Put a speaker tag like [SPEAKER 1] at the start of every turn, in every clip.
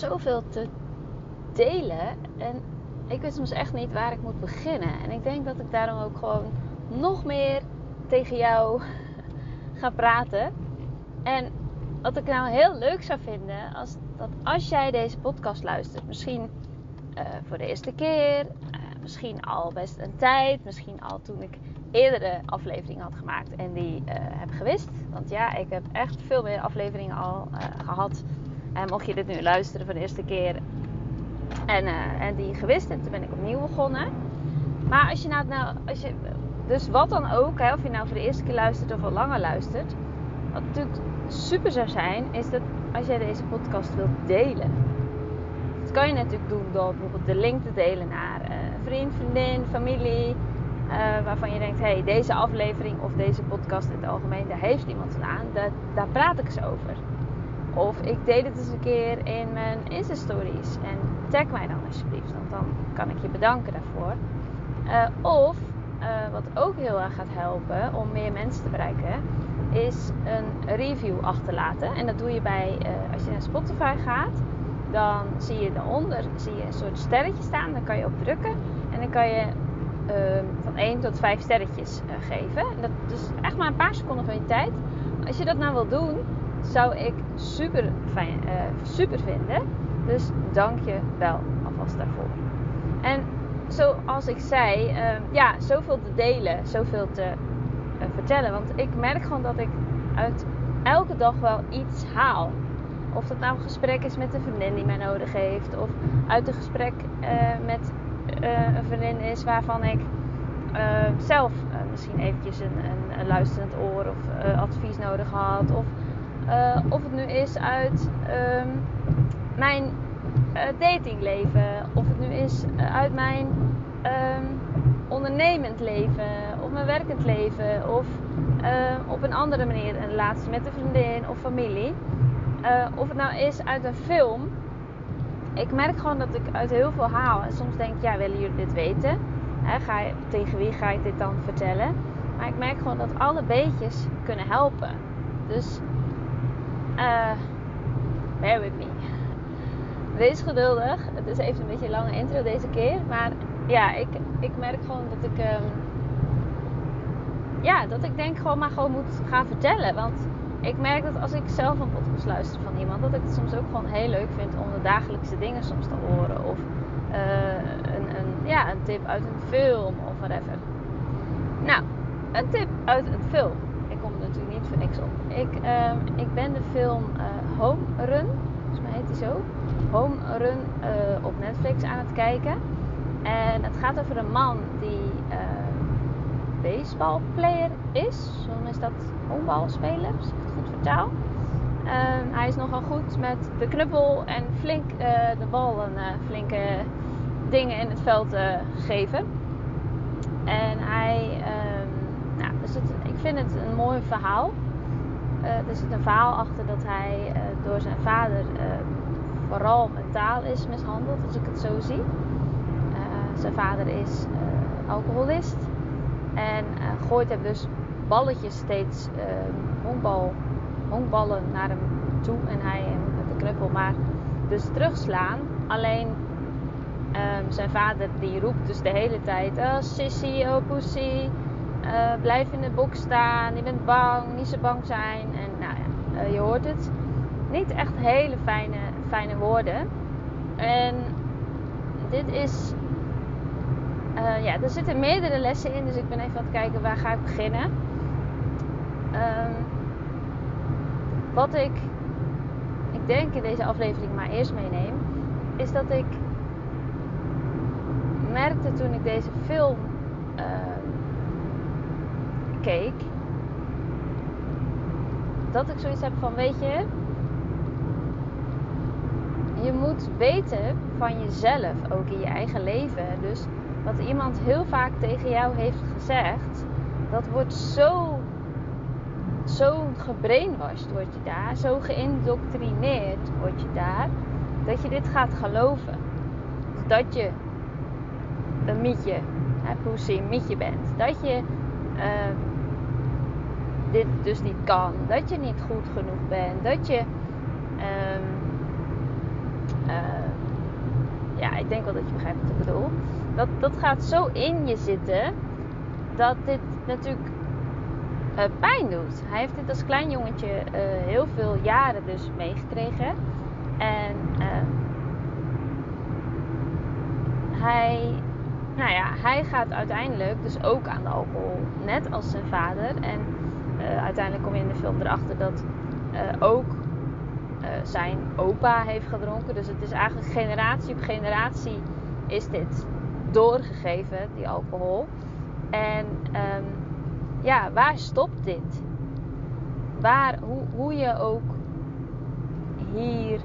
[SPEAKER 1] zoveel te delen. En ik wist soms echt niet waar ik moet beginnen. En ik denk dat ik daarom ook gewoon nog meer tegen jou ga praten. En wat ik nou heel leuk zou vinden, als, dat als jij deze podcast luistert, misschien uh, voor de eerste keer, uh, misschien al best een tijd, misschien al toen ik eerdere afleveringen had gemaakt en die uh, heb gewist. Want ja, ik heb echt veel meer afleveringen al gehad. En mocht je dit nu luisteren voor de eerste keer en, en die gewist, toen ben ik opnieuw begonnen. Maar als je nou, nou als je, dus wat dan ook, hè, of je nou voor de eerste keer luistert of al langer luistert, wat natuurlijk super zou zijn, is dat als jij deze podcast wilt delen. Dat kan je natuurlijk doen door bijvoorbeeld de link te delen naar uh, vriend, vriendin, familie. Uh, waarvan je denkt, hé, hey, deze aflevering of deze podcast in het algemeen, daar heeft iemand aan. Daar, daar praat ik ze over. Of ik deel het eens een keer in mijn Insta-stories. En tag mij dan alsjeblieft, want dan kan ik je bedanken daarvoor. Uh, of, wat ook heel erg gaat helpen om meer mensen te bereiken, is een review achterlaten. En dat doe je bij, uh, als je naar Spotify gaat, dan zie je daaronder zie je een soort sterretje staan. Daar kan je op drukken en dan kan je uh, van 1 tot 5 sterretjes geven. En dat is echt maar een paar seconden van je tijd. Als je dat nou wil doen, zou ik super, fijn, uh, super vinden. Dus dank je wel alvast daarvoor. En zoals ik zei, ehm, ja, zoveel te delen, zoveel te uh, vertellen. Want ik merk gewoon dat ik uit elke dag wel iets haal. Of dat nou een gesprek is met een vriendin die mij nodig heeft. Of uit een gesprek uh, met een vriendin is waarvan ik zelf misschien eventjes een, een, een, luisterend oor of advies nodig had. Of, of het nu is uit um, mijn datingleven. Of het nu is uit mijn um, ondernemend leven, of mijn werkend leven, of op een andere manier een relatie met een vriendin of familie. Of het nou is uit een film. Ik merk gewoon dat ik uit heel veel haal. En soms denk ik, ja, willen jullie dit weten? He, ga je, tegen wie ga ik dit dan vertellen? Maar ik merk gewoon dat alle beetjes kunnen helpen. Dus, uh, bear with me. Wees geduldig. Het is even een beetje een lange intro deze keer. Maar ja, ik, ik merk gewoon dat ik. Um, ja, dat ik denk gewoon maar gewoon moet gaan vertellen. Want ik merk dat als ik zelf een podcast luister van iemand, dat ik het soms ook gewoon heel leuk vind om de dagelijkse dingen soms te horen. Of uh, een, een, ja, een tip uit een film of whatever. Nou, een tip uit een film. Ik kom er natuurlijk niet voor niks op. Ik, um, ik ben de film uh, Home Run, volgens mij heet die zo. Home Run uh, op Netflix aan het kijken. En het gaat over een man die uh, baseballplayer is. Zo is dat honkbalspeler, als ik het goed vertaal. Uh, hij is nogal goed met de knuppel en flink de bal en flinke dingen in het veld geven. En hij, um, nou, dus het, ik vind het een mooi verhaal. Er zit een verhaal achter dat hij door zijn vader ehm, vooral mentaal is mishandeld, als ik het zo zie. Zijn vader is alcoholist en gooit hem dus balletjes steeds uh, honkbal, honkballen naar hem toe en hij met de knuppel maar dus terugslaan. Alleen um, zijn vader die roept dus de hele tijd: Oh sissy, oh pussy, uh, blijf in de box staan, je bent bang, niet zo bang zijn. En nou ja, je hoort het. Niet echt hele fijne, fijne woorden. En dit is uh, ja, er zitten meerdere lessen in, dus ik ben even aan het kijken waar ga ik beginnen. Um, wat ik, ik denk in deze aflevering maar eerst meeneem, is dat ik merkte toen ik deze film keek, dat ik zoiets heb van, weet je, je moet weten van jezelf, ook in je eigen leven. Dus wat iemand heel vaak tegen jou heeft gezegd, dat wordt zo, zo gebrainwashed word je daar, zo geïndoctrineerd word je daar, dat je dit gaat geloven. Dat je een mietje, pussy, een mietje bent. Dat je uh, dit dus niet kan. Dat je niet goed genoeg bent. Dat je... Um, ja, ik denk wel dat je begrijpt wat ik bedoel. Dat, dat gaat zo in je zitten dat dit natuurlijk uh, pijn doet. Hij heeft dit als klein jongetje uh, heel veel jaren dus meegekregen. En uh, hij, nou ja, hij gaat uiteindelijk dus ook aan de alcohol, net als zijn vader. En uh, uiteindelijk kom je in de film erachter dat ook zijn opa heeft gedronken. Dus het is eigenlijk generatie op generatie is dit doorgegeven, die alcohol. En um, ja, waar stopt dit? Waar, hoe, hoe je ook hier,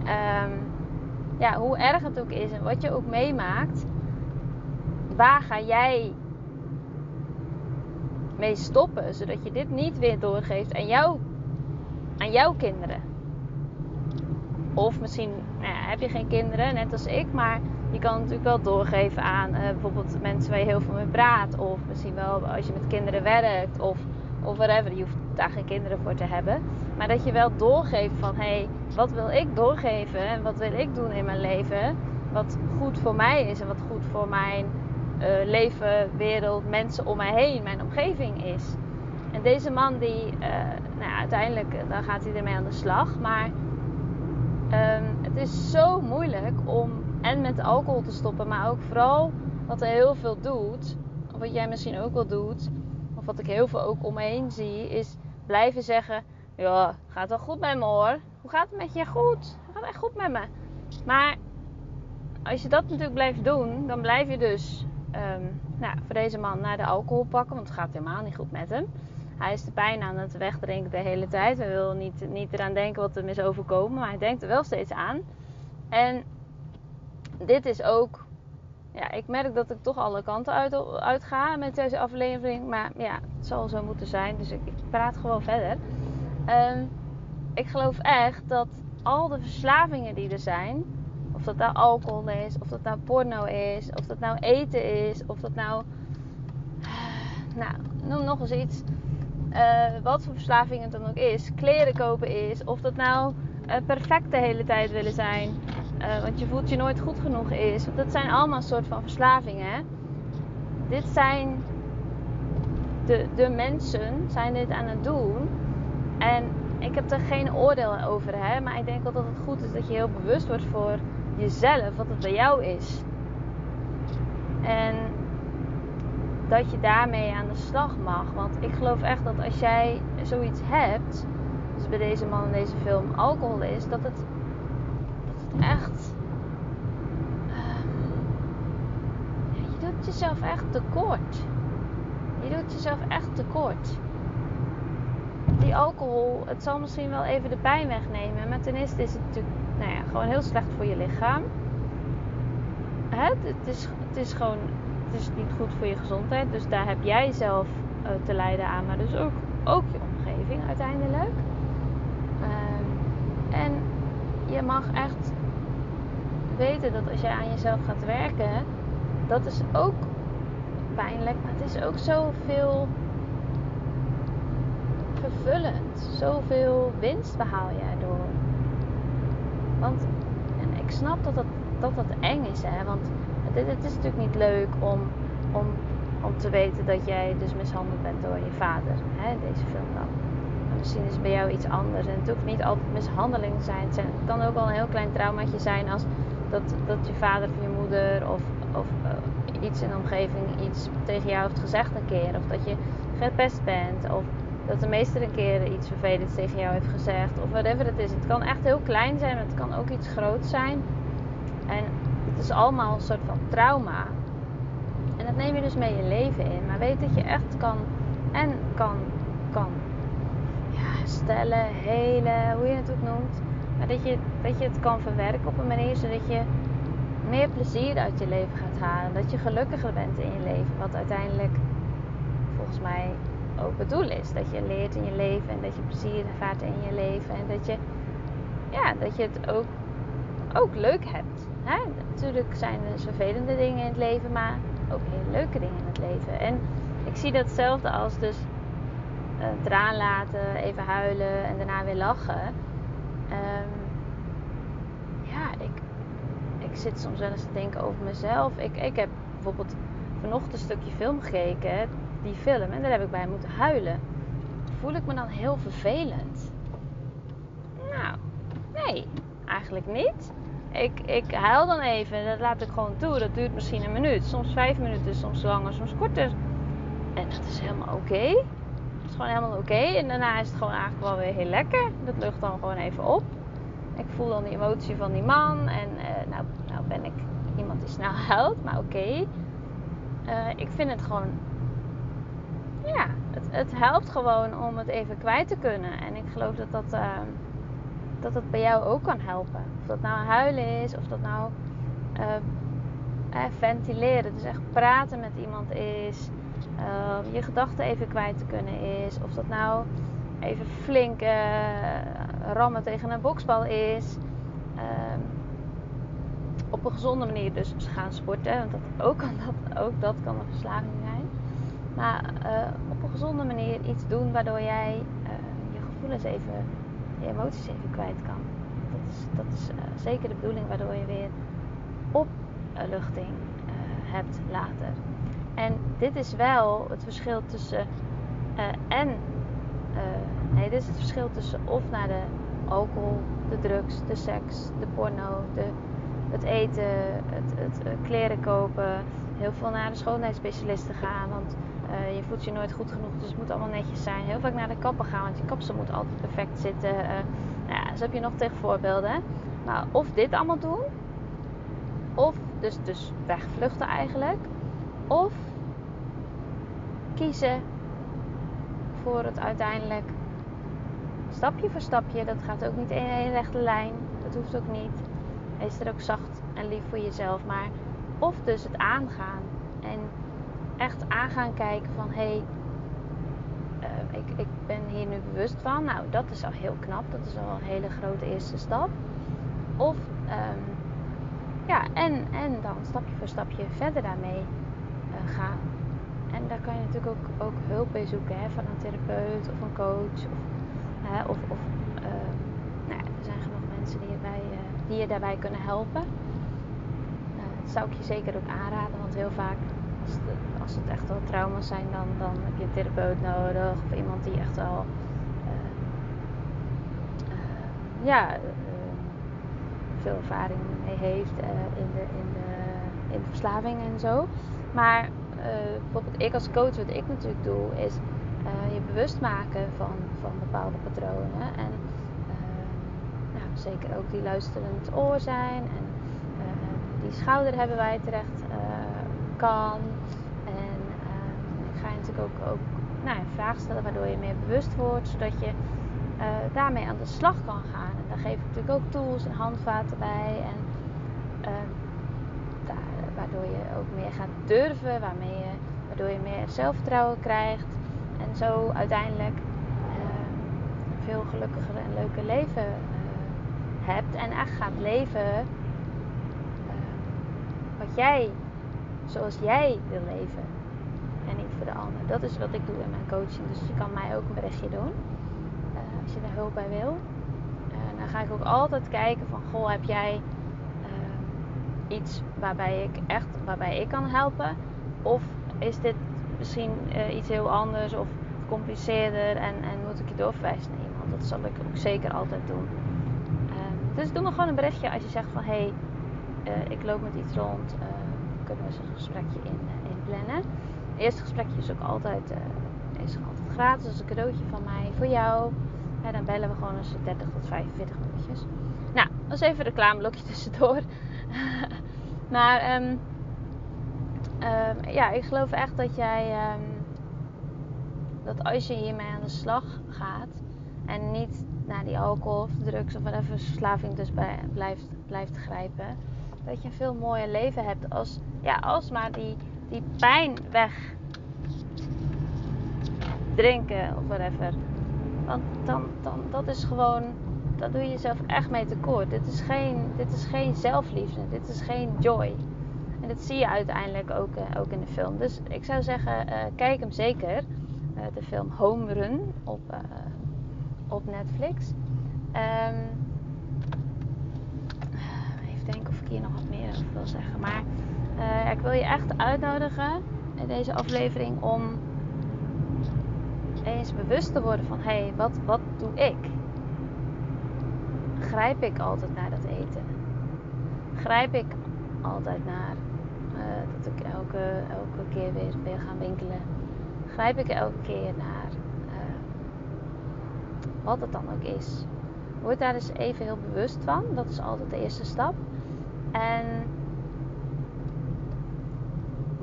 [SPEAKER 1] um, ja, hoe erg het ook is en wat je ook meemaakt, waar ga jij mee stoppen, zodat je dit niet weer doorgeeft aan, jou, aan jouw kinderen? Of misschien nou heb je geen kinderen, net als ik, maar je kan natuurlijk wel doorgeven aan uh, bijvoorbeeld mensen waar je heel veel mee praat. Of misschien wel als je met kinderen werkt of, of whatever. Je hoeft daar geen kinderen voor te hebben. Maar dat je wel doorgeeft van hé, hey, wat wil ik doorgeven en wat wil ik doen in mijn leven. Wat goed voor mij is en wat goed voor mijn uh, leven, wereld, mensen om mij heen, mijn omgeving is. En deze man die, uh, nou ja, uiteindelijk dan gaat hij ermee aan de slag. Maar um, het is zo moeilijk om en met alcohol te stoppen. Maar ook vooral wat hij heel veel doet, of wat jij misschien ook wel doet, of wat ik heel veel ook om me heen zie, is blijven zeggen: Ja, gaat wel goed met me hoor. Hoe gaat het met je? Goed. Gaat echt goed met me. Maar als je dat natuurlijk blijft doen, dan blijf je dus um, nou, voor deze man naar de alcohol pakken, want het gaat helemaal niet goed met hem. Hij is de pijn aan het wegdrinken de hele tijd. Hij wil niet, niet eraan denken wat hem is overkomen, maar hij denkt er wel steeds aan. En dit is ook. Ja, ik merk dat ik toch alle kanten uit, ga met deze aflevering. Maar ja, het zal zo moeten zijn. Dus ik, ik praat gewoon verder. Ehm, ik geloof echt dat al de verslavingen die er zijn. Dat nou alcohol is, of dat nou porno is, of dat nou eten is, of dat nou. Nou, noem nog eens iets. Uh, wat voor verslaving het dan ook is. Kleren kopen is. Of dat nou uh, perfect de hele tijd willen zijn. Uh, want je voelt je nooit goed genoeg is. Dat zijn allemaal een soort van verslavingen. Dit zijn de, de mensen zijn dit aan het doen. En ik heb er geen oordeel over. Hè? Maar ik denk wel dat het goed is dat je heel bewust wordt voor jezelf. Wat het bij jou is. En dat je daarmee aan de slag mag. Want ik geloof echt dat als jij zoiets hebt. Dus bij deze man in deze film alcohol is. Dat het echt. Um, je doet jezelf echt tekort. Je doet jezelf echt tekort. Die alcohol, het zal misschien wel even de pijn wegnemen. Maar ten eerste is het natuurlijk nou ja, gewoon heel slecht voor je lichaam. Het, is, het is gewoon het is niet goed voor je gezondheid. Dus daar heb jij zelf uh, te lijden aan. Maar dus ook, ook je omgeving uiteindelijk. Um, en je mag echt weten dat als jij aan jezelf gaat werken, dat is ook pijnlijk, maar het is ook zoveel vervullend. Zoveel winst behaal je erdoor. Want en ik snap dat dat, dat, dat eng is, hè? want het, het is natuurlijk niet leuk om, om, om te weten dat jij dus mishandeld bent door je vader, hè, deze film dan. misschien is het bij jou iets anders. En het hoeft niet altijd mishandeling te zijn. Het kan ook wel een heel klein traumaatje zijn als dat, dat je vader of je moeder of, of uh, iets in de omgeving iets tegen jou heeft gezegd een keer. Of dat je gepest bent. Of dat de meester een keer iets vervelends tegen jou heeft gezegd. Of whatever het is. Het kan echt heel klein zijn, maar het kan ook iets groots zijn. En het is allemaal een soort van trauma. En dat neem je dus mee je leven in. Maar weet dat je echt kan en kan, kan ja, stellen, helen, hoe je het ook noemt maar dat je, dat je het kan verwerken op een manier zodat je meer plezier uit je leven gaat halen. Dat je gelukkiger bent in je leven. Wat uiteindelijk volgens mij ook het doel is. Dat je leert in je leven en dat je plezier ervaart in je leven. En dat je, ja, dat je het ook, ook leuk hebt. Hè? Natuurlijk zijn er vervelende dingen in het leven, maar ook hele leuke dingen in het leven. En ik zie datzelfde als dus traan laten, even huilen en daarna weer lachen. Um, zit soms wel eens te denken over mezelf. Ik, ik heb bijvoorbeeld vanochtend een stukje film gekeken, die film, en daar heb ik bij moeten huilen. Voel ik me dan heel vervelend? Nou, nee, eigenlijk niet. Ik, ik huil dan even, dat laat ik gewoon toe. Dat duurt misschien een minuut, soms vijf minuten, soms langer, soms korter. En dat is helemaal oké. Het is gewoon helemaal oké. En daarna is het gewoon eigenlijk wel weer heel lekker. Dat lucht dan gewoon even op. Ik voel dan die emotie van die man. En uh, nou, nou ben ik iemand die snel huilt, maar oké. Okay. Uh, ik vind het gewoon. Ja, het, het, helpt gewoon om het even kwijt te kunnen. En ik geloof dat dat, uh, dat dat bij jou ook kan helpen. Of dat nou huilen is, of dat nou ventileren. Dus echt praten met iemand is. je gedachten even kwijt te kunnen is. Of dat nou even flink uh, rammen tegen een boksbal is. Op een gezonde manier dus gaan sporten. Want dat, ook, kan dat, ook dat kan een verslaving zijn. Maar uh, op een gezonde manier iets doen waardoor jij uh, je gevoelens even, je emoties even kwijt kan. Dat is, dat is zeker de bedoeling waardoor je weer opluchting hebt later. En dit is wel het verschil tussen en nee, dit is het verschil tussen of naar de alcohol, de drugs, de seks, de porno, de, het eten, het, het uh, kleren kopen. Heel veel naar de schoonheidsspecialisten gaan, want uh, je voelt je nooit goed genoeg, dus het moet allemaal netjes zijn. Heel vaak naar de kapper gaan, want je kapsel moet altijd perfect zitten. nou ja, zo heb je nog tegen voorbeelden. Of dit allemaal doen, of dus, dus wegvluchten eigenlijk, of kiezen voor het uiteindelijk stapje voor stapje. Dat gaat ook niet in één rechte lijn. Dat hoeft ook niet. Wees er ook zacht en lief voor jezelf. Maar of dus het aangaan. En echt aangaan kijken van hé, hey, uh, ik, ik ben hier nu bewust van. Nou, dat is al heel knap. Dat is al een hele grote eerste stap. Of um, ja, en, en dan stapje voor stapje verder daarmee uh, gaan. En daar kan je natuurlijk ook, ook hulp bij zoeken hè, van een therapeut of een coach. Of, hè, of, of uh, nou er zijn genoeg mensen die je, bij, uh, die je daarbij kunnen helpen. Uh, dat zou ik je zeker ook aanraden, want heel vaak als het, echt wel trauma's zijn, dan, dan heb je een therapeut nodig. Of iemand die echt wel ja, veel ervaring mee heeft in, de, in, de, in de verslaving en zo. Maar bijvoorbeeld ik als coach, wat ik natuurlijk doe, is je bewust maken van, van bepaalde patronen. En nou, zeker ook die luisterend oor zijn. En die schouder hebben je terecht kan. En ik ga je natuurlijk ook, ook nou, een vraag stellen waardoor je meer bewust wordt. Zodat je daarmee aan de slag kan gaan. En daar geef ik natuurlijk ook tools en handvaten bij. En waardoor je ook meer gaat durven, waarmee je, waardoor je meer zelfvertrouwen krijgt en zo uiteindelijk een veel gelukkiger en leuker leven uh, hebt en echt gaat leven uh, wat jij, zoals jij wil leven voor de ander. Dat is wat ik doe in mijn coaching, dus je kan mij ook een berichtje doen als je daar hulp bij wil. dan ga ik ook altijd kijken van, goh, heb jij iets waarbij ik echt waarbij ik kan helpen? Of is dit misschien iets heel anders of compliceerder en, en moet ik je doorverwijzen naar iemand? Dat zal ik ook zeker altijd doen. Um, dus doe me gewoon een berichtje als je zegt van hey, ik loop met iets rond, kunnen we eens een gesprekje in, in. Eerste gesprekje is ook altijd, is altijd gratis, dat is een cadeautje van mij voor jou. En dan bellen we gewoon eens 30 tot 45 minuutjes. Nou, dat is even een reclameblokje tussendoor. maar um, um, ja, ik geloof echt dat jij, um, dat als je hiermee aan de slag gaat en niet naar die alcohol of drugs of whatever verslaving dus bij, blijft, blijft grijpen, dat je een veel mooier leven hebt als, ja, als maar die, die pijn weg drinken of whatever. Want dan, dan, dat is gewoon dan doe je jezelf echt mee tekort. Dit is geen, dit is geen zelfliefde. Dit is geen joy. En dat zie je uiteindelijk ook, uh, ook in de film. Dus ik zou zeggen, uh, kijk hem zeker. Uh, de film Home Run op, op Netflix. Um, even denken of ik hier nog wat meer over wil zeggen. Maar uh, ik wil je echt uitnodigen in deze aflevering om eens bewust te worden van hé, hey, wat, wat doe ik? Grijp ik altijd naar dat eten? Grijp ik altijd naar uh, dat ik elke, elke keer weer wil gaan winkelen? Grijp ik elke keer naar uh, wat het dan ook is? Word daar dus even heel bewust van. Dat is altijd de eerste stap. En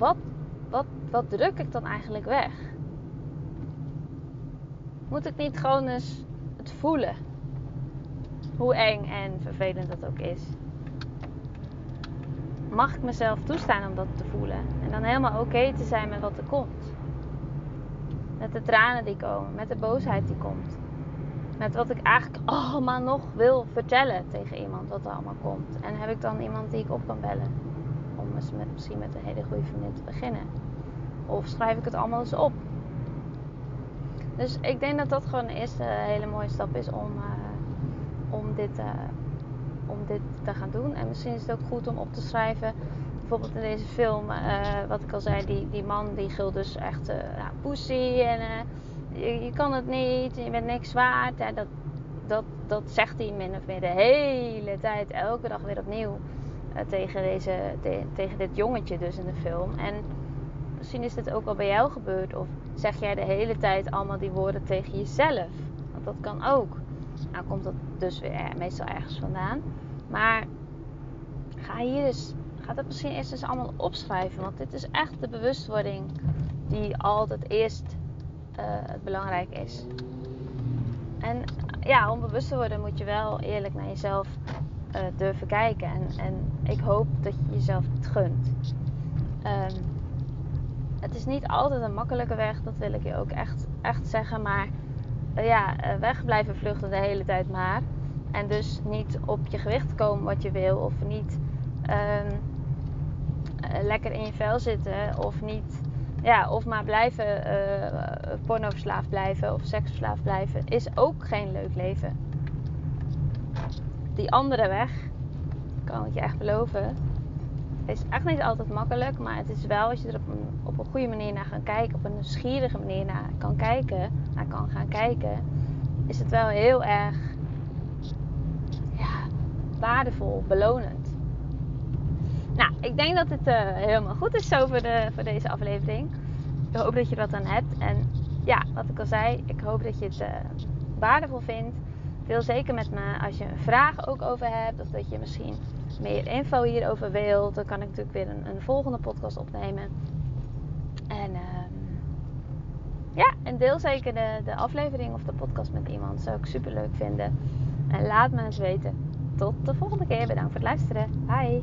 [SPEAKER 1] wat, wat, wat druk ik dan eigenlijk weg? Moet ik niet gewoon eens het voelen? Hoe eng en vervelend dat ook is. Mag ik mezelf toestaan om dat te voelen? En dan helemaal oké te zijn met wat er komt. Met de tranen die komen, met de boosheid die komt. Met wat ik eigenlijk allemaal nog wil vertellen tegen iemand wat er allemaal komt. En heb ik dan iemand die ik op kan bellen? Om eens misschien met een hele goede vriendin te beginnen. Of schrijf ik het allemaal eens op? Dus ik denk dat dat gewoon een eerste hele mooie stap is om, uh, om, dit, uh, om dit te gaan doen. En misschien is het ook goed om op te schrijven. Bijvoorbeeld in deze film, uh, wat ik al zei, die, die man die gilt dus echt nou, pussy en je, je, kan het niet, je bent niks waard. Dat, dat, dat zegt hij min of meer de hele tijd, elke dag weer opnieuw. Tegen, deze, te, tegen dit jongetje dus in de film. En misschien is dit ook al bij jou gebeurd. Of zeg jij de hele tijd allemaal die woorden tegen jezelf? Want dat kan ook. Nou komt dat dus weer meestal ergens vandaan. Maar ga hier dus, ga dat misschien eerst eens allemaal opschrijven. Want dit is echt de bewustwording die altijd eerst uh, belangrijk is. En ja, om bewust te worden moet je wel eerlijk naar jezelf uh, durven kijken. En, en ik hoop dat je jezelf het gunt. Um, het is niet altijd een makkelijke weg, dat wil ik je ook echt, echt zeggen. Maar uh, ja, weg blijven vluchten de hele tijd maar. En dus niet op je gewicht komen wat je wil. Of niet um, lekker in je vel zitten. Of niet ja, of maar blijven pornoverslaafd blijven of seksverslaafd blijven, is ook geen leuk leven. Die andere weg, kan ik je echt beloven, is echt niet altijd makkelijk, maar het is wel als je er op een, goede manier naar gaat kijken, op een nieuwsgierige manier naar kan kijken, naar kan gaan kijken, is het wel heel erg ja, waardevol, belonend. Nou, ik denk dat het uh, helemaal goed is zo voor, de, voor deze aflevering. Ik hoop dat je wat aan hebt. En ja, wat ik al zei, ik hoop dat je het uh, waardevol vindt deel zeker met me als je vragen ook over hebt. Of dat je misschien meer info hierover wilt. Dan kan ik natuurlijk weer een, een volgende podcast opnemen. En ehm, ja, en deel zeker de, de aflevering of de podcast met iemand. Zou ik super leuk vinden. En laat me eens weten. Tot de volgende keer. Bedankt voor het luisteren. Bye.